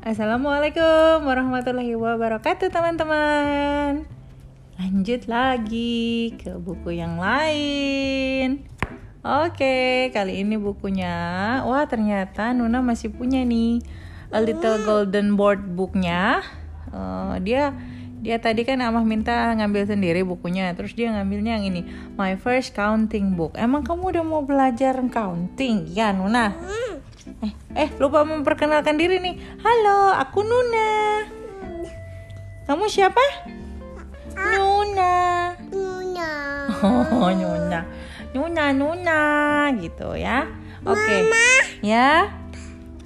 Assalamualaikum warahmatullahi wabarakatuh teman-teman. Lanjut lagi ke buku yang lain. Oke, kali ini bukunya Wah ternyata Nuna masih punya nih A Little Golden Board booknya. Uh, Dia dia tadi kan Amah minta ngambil sendiri bukunya Terus dia ngambilnya yang ini My First Counting Book. Emang kamu udah mau belajar counting? Ya Nuna Eh, eh lupa memperkenalkan diri nih. Halo, aku Nuna. Kamu siapa? Nuna. Nuna. Oh, Nuna. Nuna, Nuna gitu ya. Oke. Ya.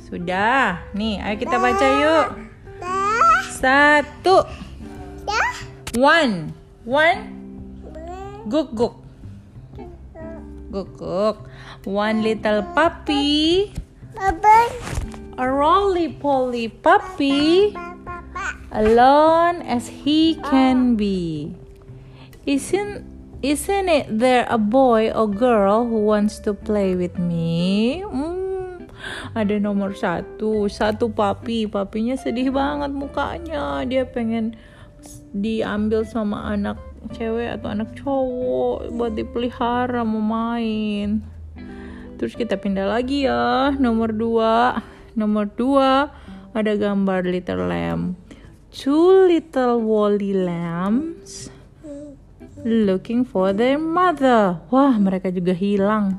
Sudah. Nih, ayo kita baca yuk. Satu. One. One. Guk guk. Guk guk. One little puppy. A roly-poly puppy, alone as he can be. Isn't isn't it there a boy or girl who wants to play with me? Hmm, ada nomor satu, satu papi, papinya sedih banget mukanya. Dia pengen diambil sama anak cewek atau anak cowok buat dipelihara mau main. Terus kita pindah lagi ya, nomor dua. Nomor dua ada gambar little lamb. Two little woolly lambs looking for their mother. Wah, mereka juga hilang.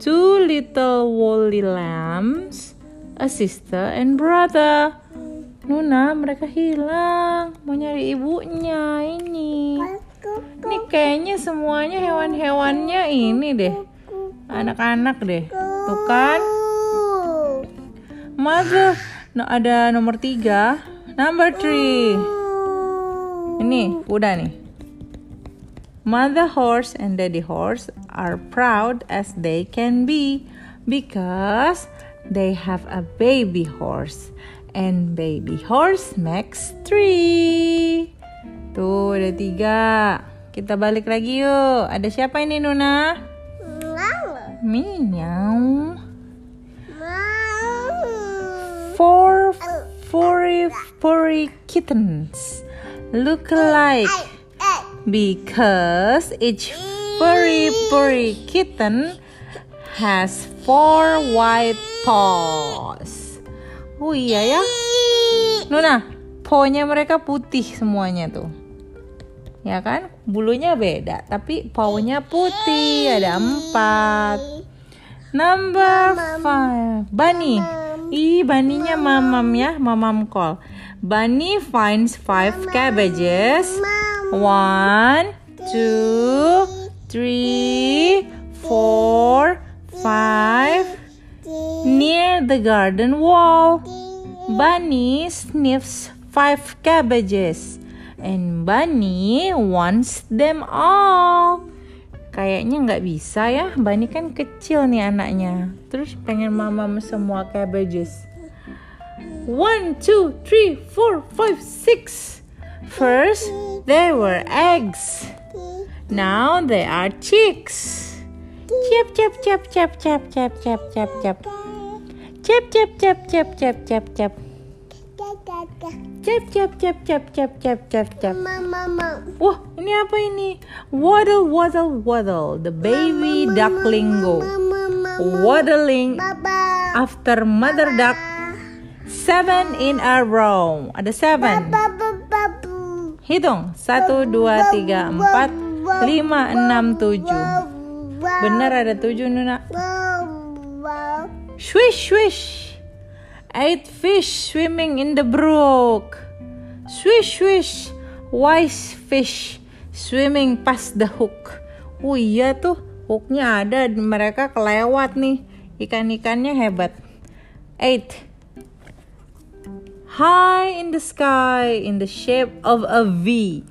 Two little woolly lambs, a sister and brother. Nuna, mereka hilang. Mau nyari ibunya ini. Ini kayaknya semuanya hewan-hewannya ini deh anak-anak deh. Tuh kan? Mother no, ada nomor tiga. Number three. Ini udah nih. Mother horse and daddy horse are proud as they can be because they have a baby horse. And baby horse makes three. Tuh ada tiga. Kita balik lagi yuk. Ada siapa ini Nuna Meow. Four furry furry kittens look alike because each furry furry kitten has four white paws. Oh iya ya. Nuna, pawnya mereka putih semuanya tuh. Ya kan? Bulunya beda, tapi pawnya putih. Ada empat. Number five, Bunny. Ih, bunnynya mamam ya, mamam call. Bunny finds five cabbages. One, two, three, four, five. Near the garden wall. Bunny sniffs five cabbages. And Bunny wants them all. Kayaknya nggak bisa ya, Bunny kan kecil nih anaknya. Terus pengen mamam semua cabbages. One, two, three, four, five, six. First, there were eggs. Now they are chicks. Chip, chip, chip, chip, chip, chip, chip, chip, chip. Chip, chip, chip, chip, chip, chip, chip. Cep cep cep cep cep cep cep cep. Mama. Wah, ini apa ini? Waddle waddle waddle, the baby duckling go. Waddling Baba. after mother duck. Seven in a row. Ada seven. Hitung. Satu, dua, tiga, empat, lima, enam, tujuh. Benar ada tujuh, Nuna. Swish, swish. Eight fish swimming in the brook. Swish, swish. Wise fish swimming past the hook. Oh iya tuh, hooknya ada. Mereka kelewat nih. Ikan-ikannya hebat. Eight. High in the sky in the shape of a V.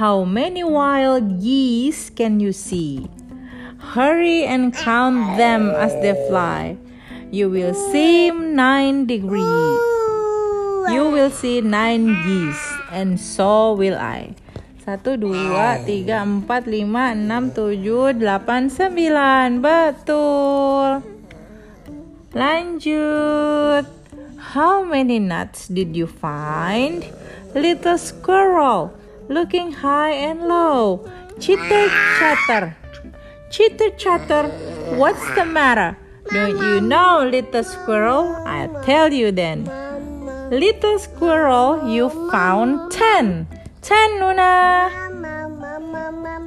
How many wild geese can you see? Hurry and count them as they fly. You will see nine degrees. You will see nine geese, and so will I. Satu, dua, tiga, empat, lima, enam, tujuh, delapan, sembilan. Betul. Lanjut. How many nuts did you find? Little squirrel, looking high and low. Chitter chatter. Chitter chatter. What's the matter? Don't you know, little squirrel? I'll tell you then. Little squirrel, you found ten. Ten, Nuna.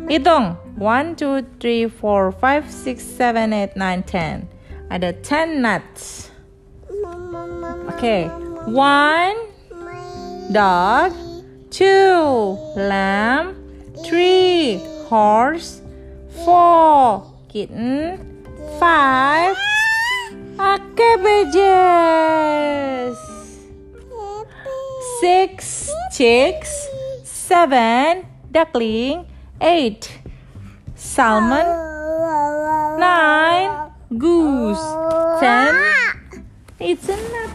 Hitung. 1, 2, 3, 4, 5, 6, 7, 8, 9, 10. Ada 10 nuts. Oke. One dog. Two lamb. Three horse. Four kitten. Five cabbages. Six chicks. Seven duckling. Eight salmon. Nine goose. Ten it's a nut.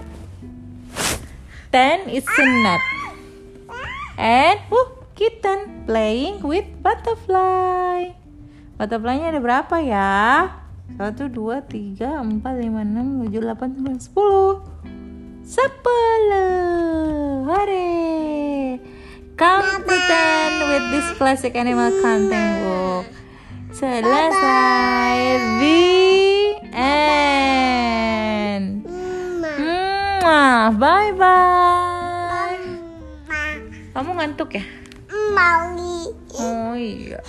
Ten it's a nut. And oh, kitten playing with butterfly. Butterfly-nya ada berapa ya? Satu, dua, tiga, empat, lima, enam, tujuh, delapan, sembilan, sepuluh. Sepuluh. Classic animal counting book. Selesai. The end. Bye bye. Kamu ngantuk ya? Mau Oh iya.